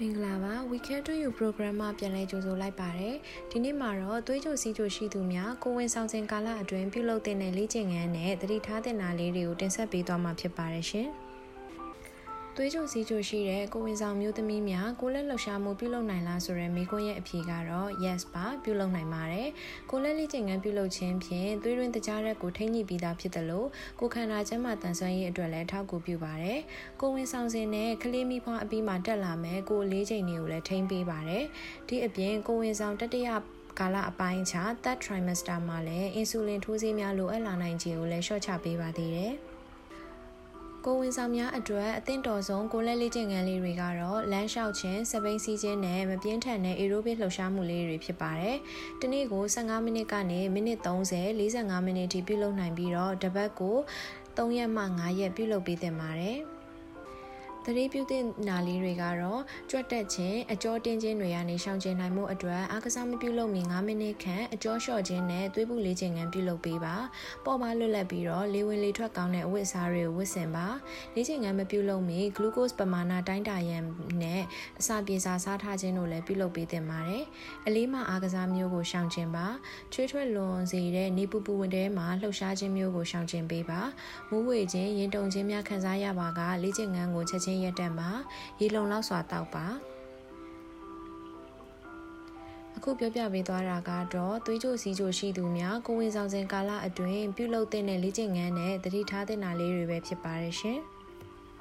မင်္ဂလာပါ Weekend to You program မှာပြန်လည်ကြိုဆိုလိုက်ပါတယ်ဒီနေ့မှာတော့သွေးကြိုစီးကြိုရှိသူများကိုဝင်ဆောင်စဉ်ကာလအတွင်းပြုလုပ်တဲ့လေ့ကျင့်ခန်းနဲ့တတိထားတဲ့နာလေးတွေကိုတင်ဆက်ပေးသွားမှာဖြစ်ပါတယ်ရှင်။ သွေးကြိုစီးကြိုရှိတဲ့ကိုဝင်ဆောင်မျိုးသမီးများကိုလက်လှူရှာမှုပြုလုပ်နိုင်လားဆိုတဲ့မိခွန်းရဲ့အဖြေကတော့ yes ပါပြုလုပ်နိုင်ပါတယ်ကိုလက်လေ့ကျင့်ခန်းပြုလုပ်ခြင်းဖြင့်သွေးရင်းတကြားရက်ကိုထိန်းညှိပြီးသားဖြစ်တယ်လို့ကိုခန္ဓာကျန်းမာတန်ဆွမ်းရေးအတွက်လည်းထောက်ကူပြုပါတယ်ကိုဝင်ဆောင်စဉ်နဲ့ကလေးမိဖွားအပြီးမှာတက်လာမယ်ကိုလေးချိန်တွေကိုလည်းထိန်းပေးပါတယ်ဒီအပြင်ကိုဝင်ဆောင်တတိယကာလအပိုင်းခြား third trimester မှာလည်းအင်ဆူလင်ထိုးဆေးများလိုအပ်လာနိုင်ခြင်းကိုလည်းလျှော့ချပေးပါသေးတယ်။ ကိုဝင်ဆောင်များအတွက်အသင့်တော်ဆုံးကိုလက်လေးကျင့်ခန်းလေးတွေကတော့လမ်းလျှောက်ခြင်း၊စပိန်စီးခြင်းနဲ့မပြင်းထန်တဲ့ aerobic လှုပ်ရှားမှုလေးတွေဖြစ်ပါတယ်။ဒီနေ့ကို15မိနစ်ကနေမိနစ်30 45မိနစ်ထိပြုလုပ်နိုင်ပြီးတော့တပတ်ကို3ရက်မှ5ရက်ပြုလုပ်ပေးသင့်ပါတယ်။ သတိပြုသင့်နာလေးတွေကတော့ကြွက်တက်ခြင်းအကြောတင်းခြင်းတွေကနေရှောင်ကျဉ်နိုင်မှုအတွက်အားကစားမပြုလုပ်မီ9မိနစ်ခန့်အကြောလျှော့ခြင်းနဲ့သွေးပူလေးခြင်းငန်းပြုလုပ်ပေးပါပေါ်မှာလွတ်လပ်ပြီးတော့လေဝင်လေထွက်ကောင်းတဲ့အဝတ်အစားတွေကိုဝတ်ဆင်ပါလေးခြင်းငန်းမပြုလုပ်မီဂလူးကို့စ်ပမာဏတိုင်းတာရန်နဲ့အစာပြေစာစားထားခြင်းတို့လည်းပြုလုပ်ပေးသင့်ပါတယ်အလေးမှအားကစားမျိုးကိုရှောင်ကျဉ်ပါချွေးထွက်လွန်စေတဲ့နေပူပူဝင်တဲမှာလှုပ်ရှားခြင်းမျိုးကိုရှောင်ကျဉ်ပေးပါမူးဝေခြင်းရင်တုံခြင်းများခံစားရပါကလေးခြင်းငန်းကိုချက်ချင်းရက်တက်ပါရေလုံလောက်စွာတောက်ပါအခုပြောပြပေးသွားတာကတော့သွေးကြိုစီးကြိုရှိသူများကိုဝင်ဆောင်စဉ်ကာလအတွင်းပြုလုပ်တဲ့လေ့ကျင့်ခန်းနဲ့တတိထားတဲ့နာလေးတွေပဲဖြစ်ပါတယ်ရှင်။